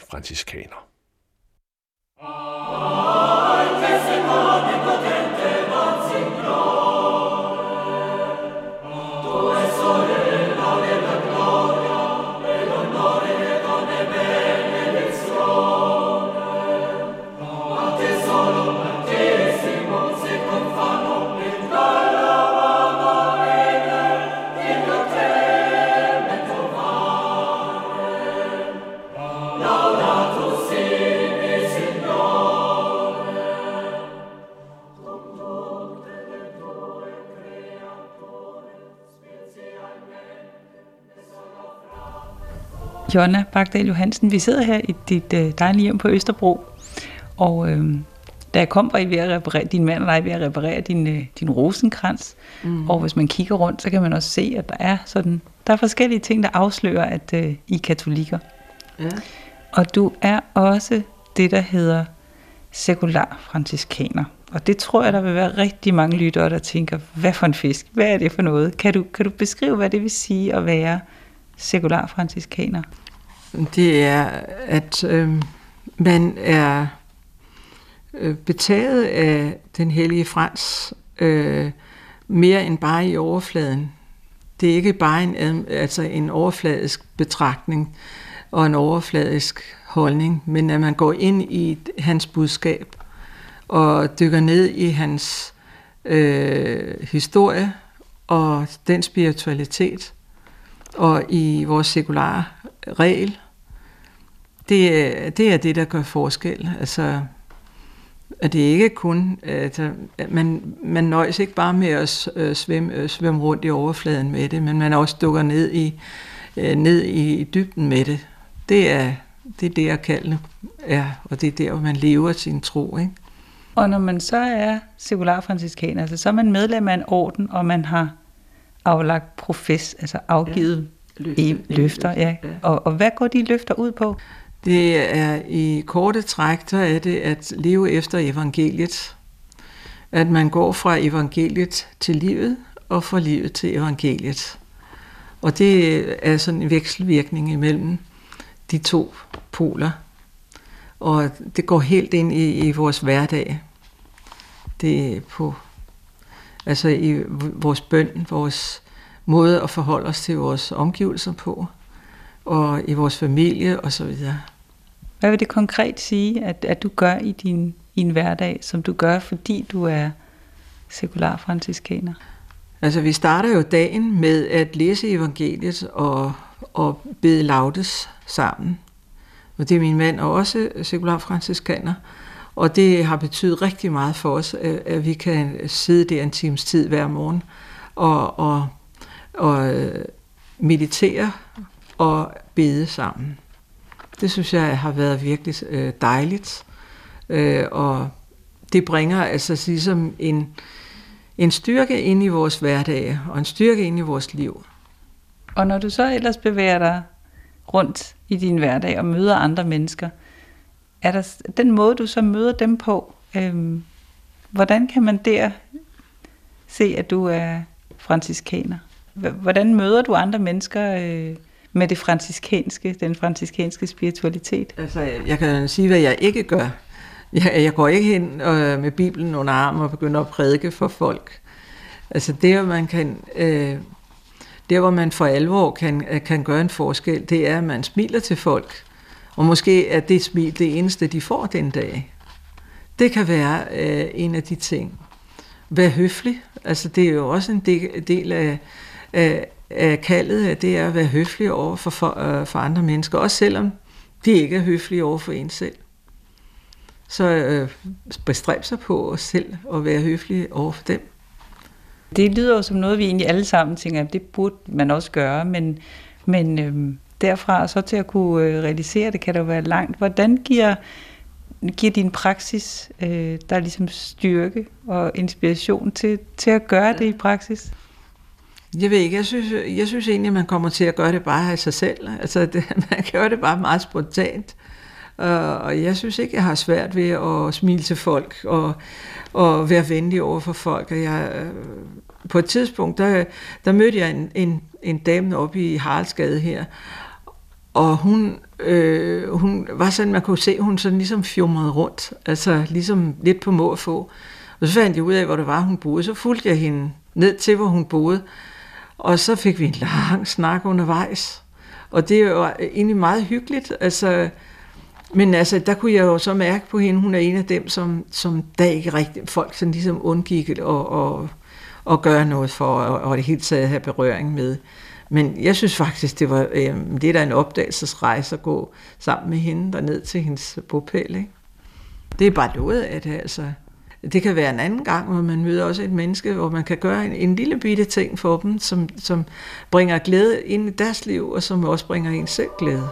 Jonna Bagdal Johansen. Vi sidder her i dit øh, dejlige hjem på Østerbro, og øh, da jeg kom, var I ved at reparere, din mand og dig ved at reparere din, øh, din rosenkrans, mm. og hvis man kigger rundt, så kan man også se, at der er sådan, der er forskellige ting, der afslører, at øh, I er katolikker. Ja. Og du er også det, der hedder sekular franciskaner. Og det tror jeg, der vil være rigtig mange lyttere, der tænker, hvad for en fisk? Hvad er det for noget? Kan du, kan du beskrive, hvad det vil sige at være sekular franciskaner? Det er, at øh, man er øh, betaget af den hellige Frans øh, mere end bare i overfladen. Det er ikke bare en, altså en overfladisk betragtning og en overfladisk holdning, men at man går ind i hans budskab og dykker ned i hans øh, historie og den spiritualitet og i vores sekulære regel. Det, er- det er det, der gør forskel. Altså, at det ikke kun, altså, at man, man nøjes ikke bare med at øh, svømme, øh, svømme rundt i overfladen med det, men man også dukker ned i, øh, ned i dybden med det. Det er det, er der kaldene er, og det er der, hvor man lever sin tro. Ikke? Og når man så er sekular franciskaner, altså så er man medlem af en orden, og man har aflagt profes, altså afgivet ja, løfter, løfter, ja. ja. Og, og hvad går de løfter ud på? Det er i korte træk, der er det at leve efter evangeliet. At man går fra evangeliet til livet, og fra livet til evangeliet. Og det er sådan en vekselvirkning imellem de to poler. Og det går helt ind i, i vores hverdag. Det er på, altså i vores bøn, vores måde at forholde os til vores omgivelser på, og i vores familie osv. Hvad vil det konkret sige, at, at du gør i din, i en hverdag, som du gør, fordi du er sekular franciskaner? Altså, vi starter jo dagen med at læse evangeliet og, og bede laudes sammen. Og det er min mand og også sekular franciskaner. Og det har betydet rigtig meget for os, at vi kan sidde der en times tid hver morgen og, og, og øh, meditere og bede sammen. Det synes jeg har været virkelig øh, dejligt. Øh, og det bringer altså ligesom en, en styrke ind i vores hverdag og en styrke ind i vores liv. Og når du så ellers bevæger dig rundt i din hverdag og møder andre mennesker, er der den måde, du så møder dem på, øhm, hvordan kan man der se, at du er franciskaner? Hvordan møder du andre mennesker øh, med det franciskanske, den franciskanske spiritualitet? Altså, jeg kan sige, hvad jeg ikke gør. Jeg, jeg går ikke hen øh, med Bibelen under armen og begynder at prædike for folk. Altså, det, man kan... Øh, der, hvor man for alvor kan, øh, kan gøre en forskel, det er, at man smiler til folk. Og måske er det smil det eneste, de får den dag. Det kan være øh, en af de ting. Vær høflig. Altså, det er jo også en del, del af, af, af kaldet, det er at være høflig over for, for, øh, for andre mennesker, også selvom de ikke er høflige over for en selv. Så øh, bestræb sig på os selv at være høflige over for dem. Det lyder jo som noget, vi egentlig alle sammen tænker, at det burde man også gøre, men, men øh, derfra så til at kunne øh, realisere det, kan det jo være langt. Hvordan giver, giver din praksis øh, der ligesom styrke og inspiration til, til at gøre det i praksis? Jeg ved ikke, jeg synes, jeg synes egentlig, at man kommer til at gøre det bare af sig selv. Altså, det, man gør det bare meget spontant. Og jeg synes ikke, jeg har svært ved at smile til folk og, og være venlig over for folk. Og jeg, øh, på et tidspunkt, der, der mødte jeg en, en, en dame oppe i Haraldsgade her, og hun, øh, hun var sådan, man kunne se, hun sådan ligesom fjumrede rundt, altså ligesom lidt på må at få. Og så fandt jeg ud af, hvor det var, hun boede. Så fulgte jeg hende ned til, hvor hun boede. Og så fik vi en lang snak undervejs. Og det var egentlig meget hyggeligt. Altså, men altså, der kunne jeg jo så mærke på hende, hun er en af dem, som, som der ikke rigtig, folk sådan ligesom undgik at, og, at gøre noget for, og, og det hele taget have berøring med. Men jeg synes faktisk, det var øh, det er da en opdagelsesrejse at gå sammen med hende der ned til hendes bopæl. Ikke? Det er bare noget af det, altså. Det kan være en anden gang, hvor man møder også et menneske, hvor man kan gøre en, en lille bitte ting for dem, som, som bringer glæde ind i deres liv, og som også bringer en selv glæde.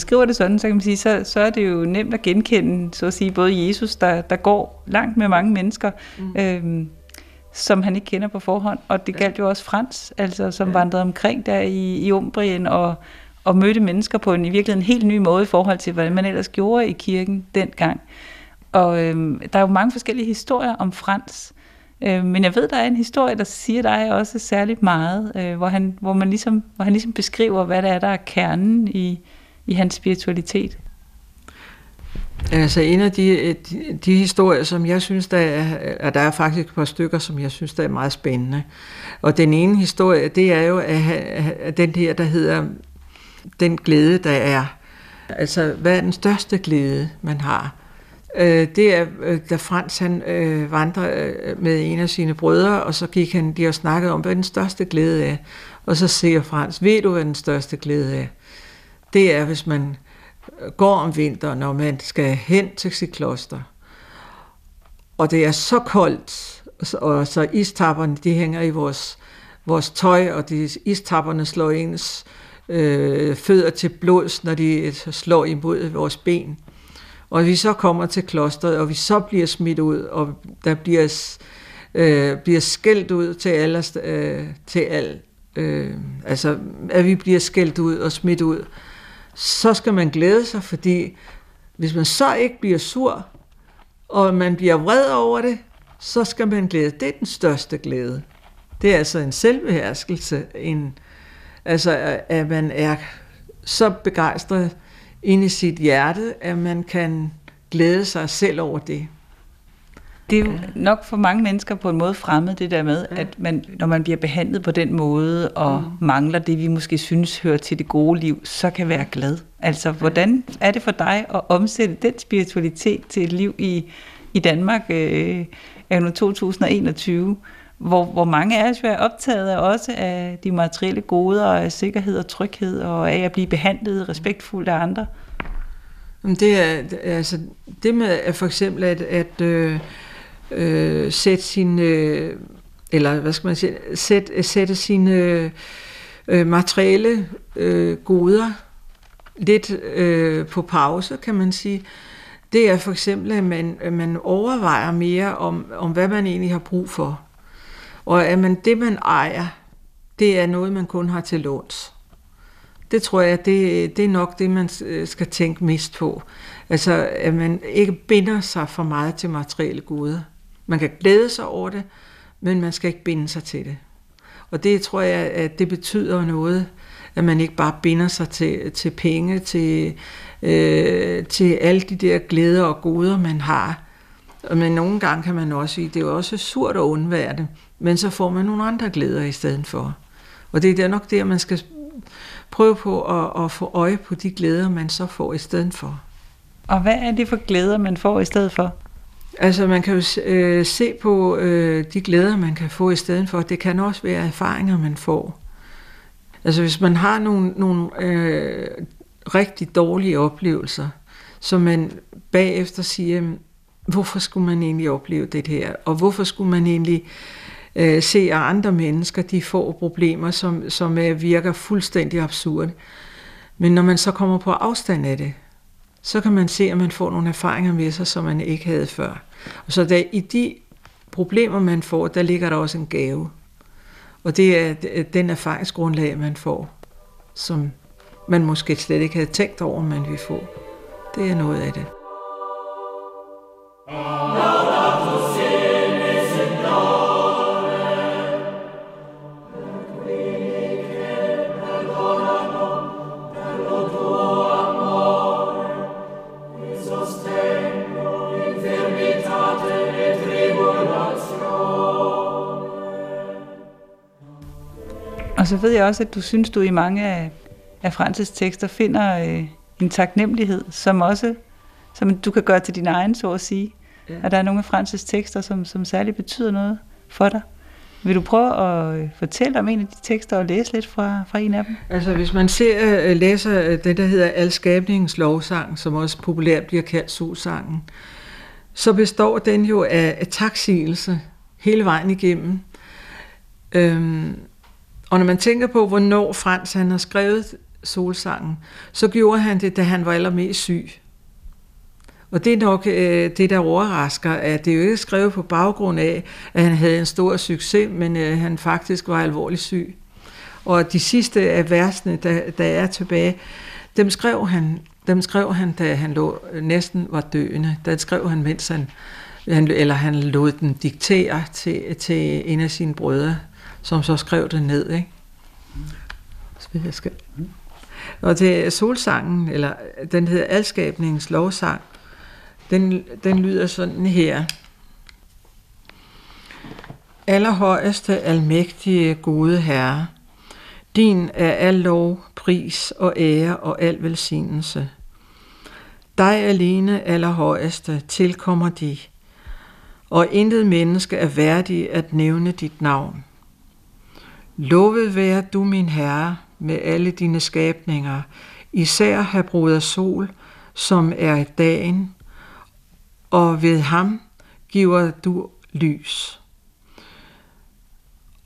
Beskriver det sådan, så kan man sige, så, så er det jo nemt at genkende, så at sige, både Jesus, der, der går langt med mange mennesker, mm. øhm, som han ikke kender på forhånd, og det galt jo også Frans, altså, som ja. vandrede omkring der i, i Umbrien og, og mødte mennesker på en i virkeligheden helt ny måde i forhold til, hvad man ellers gjorde i kirken dengang. Og øhm, der er jo mange forskellige historier om Frans, øh, men jeg ved, der er en historie, der siger dig også særligt meget, øh, hvor, han, hvor, man ligesom, hvor han ligesom beskriver, hvad det er, der er kernen i, i hans spiritualitet? Altså en af de, øh, de, de historier, som jeg synes, der er, der er faktisk et par stykker, som jeg synes, der er meget spændende. Og den ene historie, det er jo at, at den her, der hedder Den glæde, der er. Altså, hvad er den største glæde, man har? Øh, det er, øh, da Frans han øh, vandrer øh, med en af sine brødre, og så gik han, de og snakkede om, hvad den største glæde er. Og så siger Frans, ved du, hvad den største glæde er? Det er, hvis man går om vinteren, når man skal hen til sit kloster. Og det er så koldt, og så istapperne, de hænger i vores, vores tøj, og de istapperne slår ens øh, fødder til blods, når de slår imod vores ben. Og vi så kommer til klosteret, og vi så bliver smidt ud, og der bliver, øh, bliver skældt ud til alle, øh, til al, øh, altså at vi bliver skældt ud og smidt ud, så skal man glæde sig, fordi hvis man så ikke bliver sur, og man bliver vred over det, så skal man glæde. Det er den største glæde. Det er altså en selvbeherskelse, en, altså at man er så begejstret ind i sit hjerte, at man kan glæde sig selv over det. Det er jo nok for mange mennesker på en måde fremmed, det der med, at man, når man bliver behandlet på den måde, og mm. mangler det, vi måske synes hører til det gode liv, så kan være glad. Altså, hvordan er det for dig at omsætte den spiritualitet til et liv i, i Danmark øh, nu 2021, hvor, hvor mange af os er optaget af også af de materielle goder, og af sikkerhed og tryghed, og af at blive behandlet respektfuldt af andre? Det er altså det med at for eksempel at, at øh, øh, sætte sine, øh, eller hvad skal man sige, sætte, sætte sine øh, øh, materielle øh, goder lidt øh, på pause, kan man sige. Det er for eksempel, at man, at man overvejer mere om, om, hvad man egentlig har brug for. Og at man, det, man ejer, det er noget, man kun har til låns. Det tror jeg, det, det er nok det, man øh, skal tænke mest på. Altså, at man ikke binder sig for meget til materielle goder. Man kan glæde sig over det, men man skal ikke binde sig til det. Og det tror jeg, at det betyder noget, at man ikke bare binder sig til, til penge, til, øh, til alle de der glæder og goder, man har. Men nogle gange kan man også sige, det er jo også surt at undvære det, men så får man nogle andre glæder i stedet for. Og det er nok der, man skal prøve på at, at få øje på de glæder, man så får i stedet for. Og hvad er det for glæder, man får i stedet for? Altså man kan jo øh, se på øh, de glæder, man kan få i stedet for. Det kan også være erfaringer, man får. Altså hvis man har nogle, nogle øh, rigtig dårlige oplevelser, så man bagefter siger, hvorfor skulle man egentlig opleve det her? Og hvorfor skulle man egentlig øh, se, at andre mennesker de får problemer, som, som øh, virker fuldstændig absurde? Men når man så kommer på afstand af det, så kan man se, at man får nogle erfaringer med sig, som man ikke havde før. Og så der, i de problemer, man får, der ligger der også en gave. Og det er øh, den erfaringsgrundlag, man får, som man måske slet ikke havde tænkt over, man ville få. Det er noget af det. Og så ved jeg også, at du synes, du i mange af, af Francis tekster finder øh, en taknemmelighed, som også som du kan gøre til din egen, så at sige. Ja. At der er nogle af Francis tekster, som, som særligt betyder noget for dig. Vil du prøve at øh, fortælle om en af de tekster og læse lidt fra, fra en af dem? Altså hvis man ser, øh, læser øh, det, der hedder Alskabningens lovsang, som også populært bliver kaldt solsangen, så består den jo af, af taksigelse hele vejen igennem. Øhm, og når man tænker på, hvornår Frans han har skrevet solsangen, så gjorde han det, da han var allermest syg. Og det er nok øh, det, der overrasker, at det er jo ikke skrevet på baggrund af, at han havde en stor succes, men øh, han faktisk var alvorligt syg. Og de sidste af versene, der, der er tilbage, dem skrev han, dem skrev han, da han lå, næsten var døende. Der skrev han, mens han, han, eller han lod den diktere til, til en af sine brødre, som så skrev det ned. Ikke? Så jeg skal. Og det er solsangen, eller den hedder Alskabningens lovsang, Den, den lyder sådan her. Allerhøjeste, almægtige, gode Herre, din er al lov, pris og ære og al velsignelse. Dig alene, allerhøjeste, tilkommer de, og intet menneske er værdig at nævne dit navn. Lovet være du, min Herre, med alle dine skabninger, især her bruder sol, som er dagen, og ved ham giver du lys.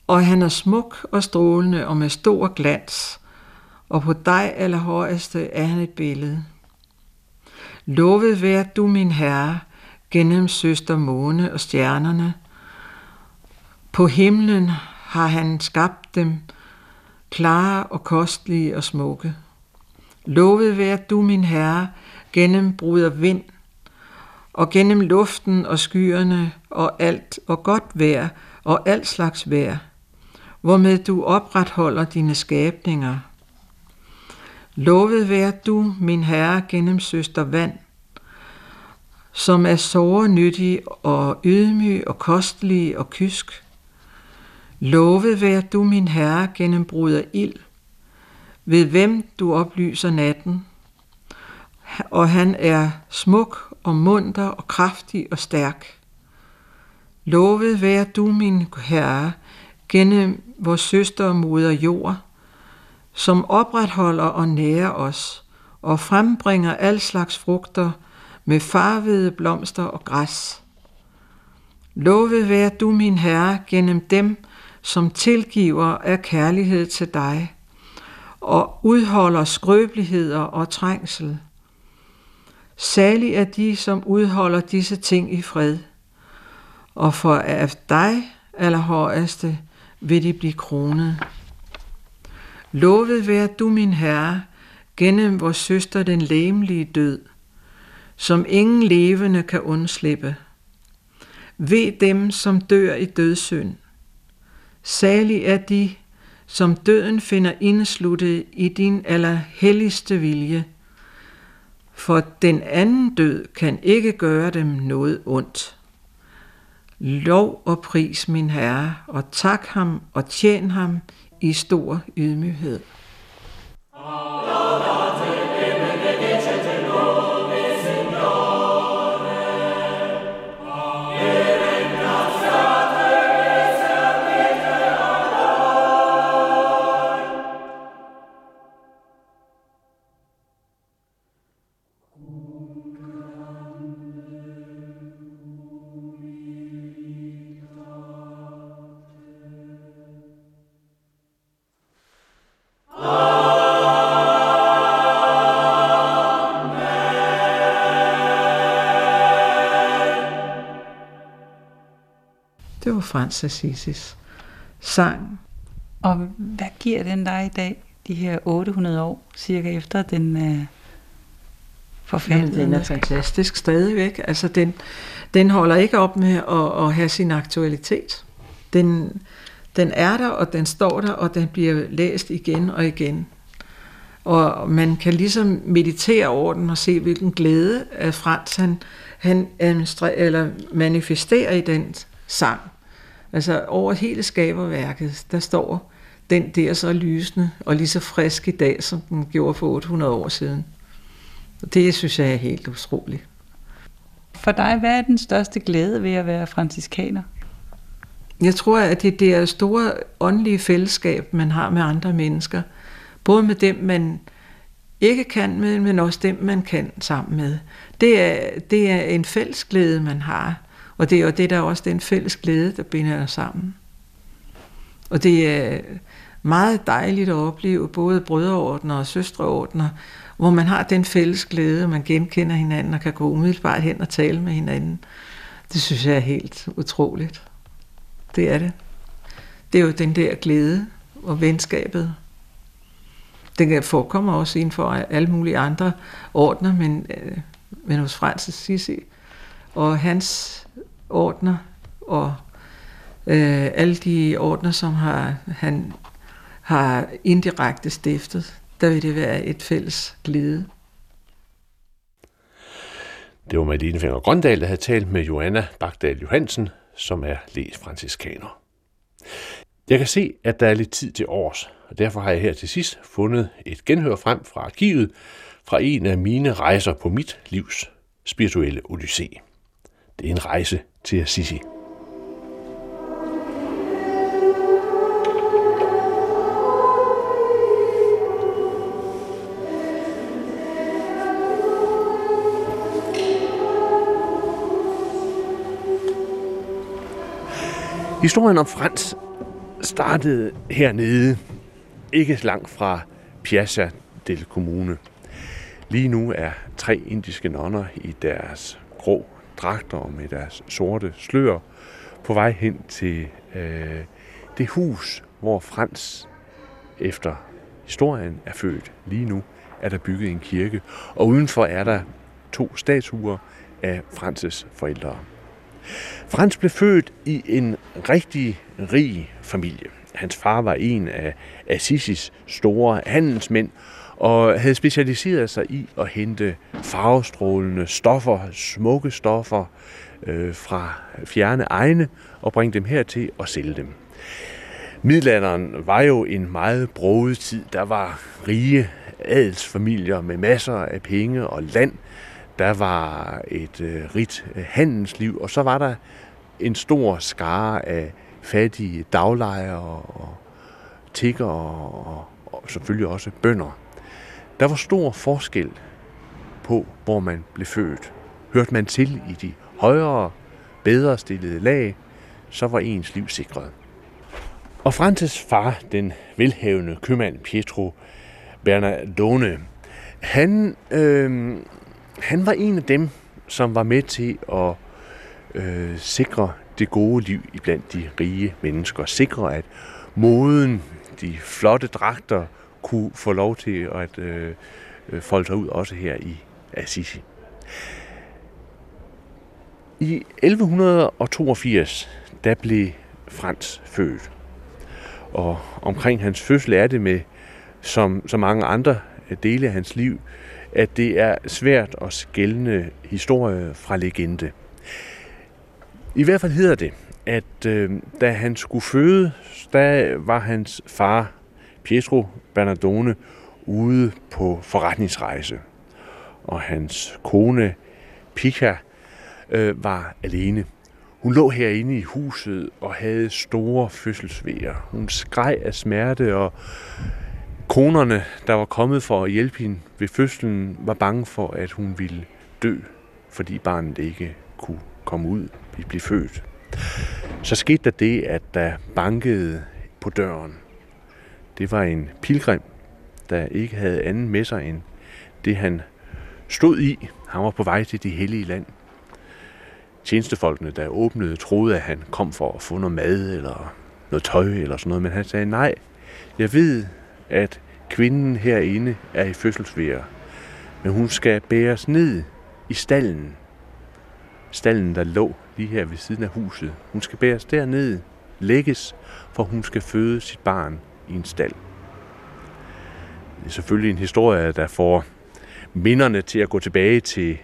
Og han er smuk og strålende og med stor glans, og på dig allerhøjeste er han et billede. Lovet vær du, min Herre, gennem søster måne og stjernerne. På himlen har han skabt dem, klare og kostlige og smukke. Lovet vær du, min Herre, gennem brud og vind, og gennem luften og skyerne og alt og godt vejr og alt slags vejr, hvormed du opretholder dine skabninger. Lovet vær du, min Herre, gennem søster vand, som er såre nyttig og ydmyg og kostelig og kysk. Lovet vær du, min Herre, gennem bruder ild, ved hvem du oplyser natten, og han er smuk og munter og kraftig og stærk. Lovet vær du, min Herre, gennem vores søster og moder jord, som opretholder og nærer os og frembringer al slags frugter med farvede blomster og græs. Lovet vær du, min Herre, gennem dem, som tilgiver af kærlighed til dig og udholder skrøbeligheder og trængsel. Salig er de, som udholder disse ting i fred, og for af dig, allerhøjeste, vil de blive kronet. Lovet vær du, min Herre, gennem vores søster den læmelige død, som ingen levende kan undslippe. Ved dem, som dør i dødssynd. Salig er de, som døden finder indsluttet i din allerhelligste vilje, for den anden død kan ikke gøre dem noget ondt. Lov og pris min Herre, og tak ham og tjen ham i stor ydmyghed. Amen. Frans Assisis sang. Og hvad giver den dig i dag, de her 800 år, cirka efter den øh? Jamen, den er fantastisk stadigvæk. Altså, den, den holder ikke op med at, at have sin aktualitet. Den, den er der, og den står der, og den bliver læst igen og igen. Og man kan ligesom meditere over den og se, hvilken glæde at Frans han, han eller manifesterer i den sang. Altså over hele skaberværket, der står den der så lysende og lige så frisk i dag, som den gjorde for 800 år siden. Og det synes jeg er helt utroligt. For dig, hvad er den største glæde ved at være franciskaner? Jeg tror, at det er det store åndelige fællesskab, man har med andre mennesker. Både med dem, man ikke kan med, men også dem, man kan sammen med. Det er, det er en fælles glæde, man har. Og det er jo det, der er også den fælles glæde, der binder os sammen. Og det er meget dejligt at opleve både brødreordner og søstreordner, hvor man har den fælles glæde, og man genkender hinanden og kan gå umiddelbart hen og tale med hinanden. Det synes jeg er helt utroligt. Det er det. Det er jo den der glæde og venskabet. Den forekommer også inden for alle mulige andre ordner, men, øh, men hos Francis Sissi og hans ordner og øh, alle de ordner, som har, han har indirekte stiftet, der vil det være et fælles glæde. Det var Malene Finger Grøndal, der havde talt med Joanna Bagdal Johansen, som er læs franciskaner. Jeg kan se, at der er lidt tid til års, og derfor har jeg her til sidst fundet et genhør frem fra arkivet fra en af mine rejser på mit livs spirituelle odyssé. Det er en rejse til Assisi. Historien om Frans startede hernede, ikke langt fra Piazza del Comune. Lige nu er tre indiske nonner i deres grå dragter og med deres sorte slør på vej hen til øh, det hus, hvor Frans efter historien er født. Lige nu er der bygget en kirke, og udenfor er der to statuer af Frances forældre. Frans blev født i en rigtig rig familie. Hans far var en af Assisis store handelsmænd, og havde specialiseret sig i at hente farvestrålende stoffer, smukke stoffer øh, fra fjerne egne og bringe dem hertil og sælge dem. Middelalderen var jo en meget broget tid. Der var rige adelsfamilier med masser af penge og land. Der var et øh, rigt øh, handelsliv, og så var der en stor skare af fattige daglejere og tigger og, og selvfølgelig også bønder. Der var stor forskel på, hvor man blev født. Hørte man til i de højere, bedre stillede lag, så var ens liv sikret. Og Frances far, den velhavende købmand Pietro Bernardone, han, øh, han var en af dem, som var med til at øh, sikre det gode liv iblandt de rige mennesker. Sikre, at moden, de flotte dragter, kunne få lov til at øh, folde sig ud også her i Assisi. I 1182, der blev Frans født. Og omkring hans fødsel er det med, som så mange andre dele af hans liv, at det er svært at skælne historie fra legende. I hvert fald hedder det, at øh, da han skulle føde, der var hans far, Pietro Bernardone, ude på forretningsrejse. Og hans kone, Pika, øh, var alene. Hun lå herinde i huset og havde store fødselsvejer. Hun skreg af smerte, og konerne, der var kommet for at hjælpe hende ved fødslen, var bange for, at hun ville dø, fordi barnet ikke kunne komme ud og blive født. Så skete der det, at der bankede på døren. Det var en pilgrim, der ikke havde anden med sig end det, han stod i. Han var på vej til det hellige land. Tjenestefolkene, der åbnede, troede, at han kom for at få noget mad eller noget tøj eller sådan noget, men han sagde, nej, jeg ved, at kvinden herinde er i fødselsvære, men hun skal bæres ned i stallen. Stallen, der lå lige her ved siden af huset. Hun skal bæres derned, lægges, for hun skal føde sit barn i en stald. Det er selvfølgelig en historie, der får minderne til at gå tilbage til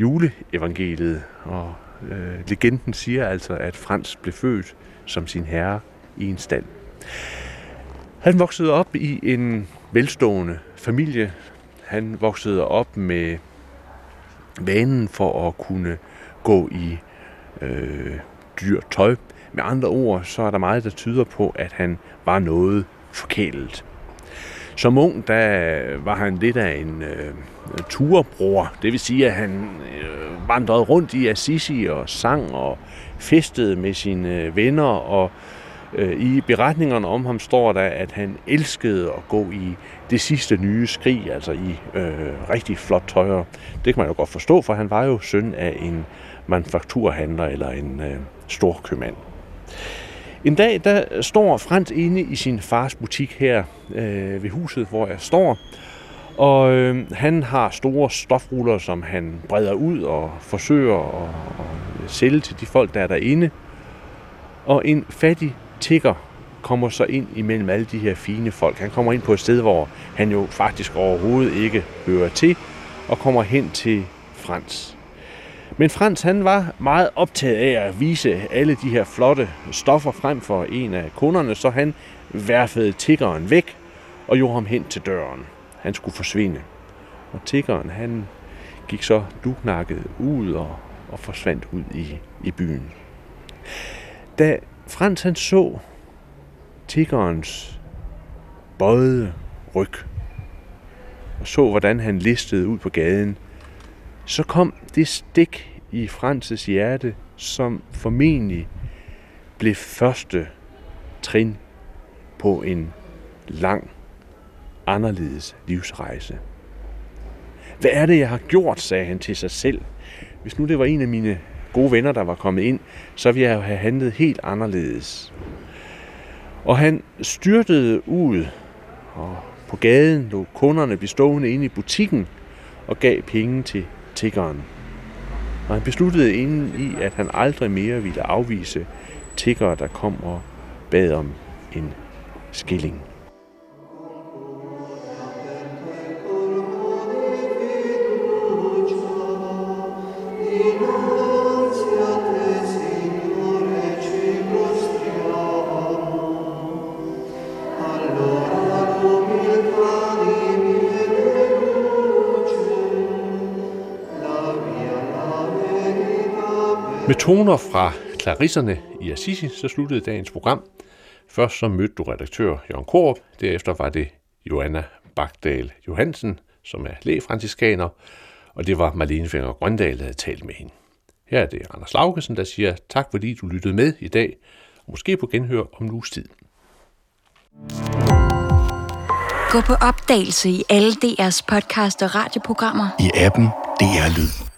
juleevangeliet, og øh, legenden siger altså, at Frans blev født som sin herre i en stald. Han voksede op i en velstående familie. Han voksede op med vanen for at kunne gå i øh, dyr tøj. Med andre ord, så er der meget, der tyder på, at han var noget forkælet. Som ung, der var han lidt af en øh, turbror. Det vil sige, at han øh, vandrede rundt i Assisi og sang og festede med sine øh, venner. Og øh, i beretningerne om ham står der, at han elskede at gå i det sidste nye skrig, altså i øh, rigtig flot tøj. Det kan man jo godt forstå, for han var jo søn af en manufakturhandler eller en øh, storkøbmand. En dag, der står Frans inde i sin fars butik her øh, ved huset, hvor jeg står. Og øh, han har store stofruller, som han breder ud og forsøger at, at sælge til de folk, der er derinde. Og en fattig tigger kommer så ind imellem alle de her fine folk. Han kommer ind på et sted, hvor han jo faktisk overhovedet ikke hører til, og kommer hen til Frans. Men Frans han var meget optaget af at vise alle de her flotte stoffer frem for en af kunderne, så han værfede tiggeren væk og gjorde ham hen til døren. Han skulle forsvinde. Og tiggeren han gik så duknakket ud og, og forsvandt ud i, i byen. Da Frans han så tiggerens bøjede ryg og så, hvordan han listede ud på gaden, så kom det stik i Frances hjerte, som formentlig blev første trin på en lang, anderledes livsrejse. Hvad er det, jeg har gjort, sagde han til sig selv. Hvis nu det var en af mine gode venner, der var kommet ind, så ville jeg have handlet helt anderledes. Og han styrtede ud, og på gaden lå kunderne bestående inde i butikken og gav penge til tiggeren. Og han besluttede inden i, at han aldrig mere ville afvise tiggere, der kom og bad om en skilling. Med toner fra Clarisserne i Assisi, så sluttede dagens program. Først så mødte du redaktør Jørgen Korup, derefter var det Joanna Bagdal Johansen, som er lægefransiskaner, og det var Marlene Finger Grøndal, der havde talt med hende. Her er det Anders Laugesen, der siger tak, fordi du lyttede med i dag, og måske på genhør om en uges tid. Gå på opdagelse i alle DR's podcast og radioprogrammer. I appen DR Lyd.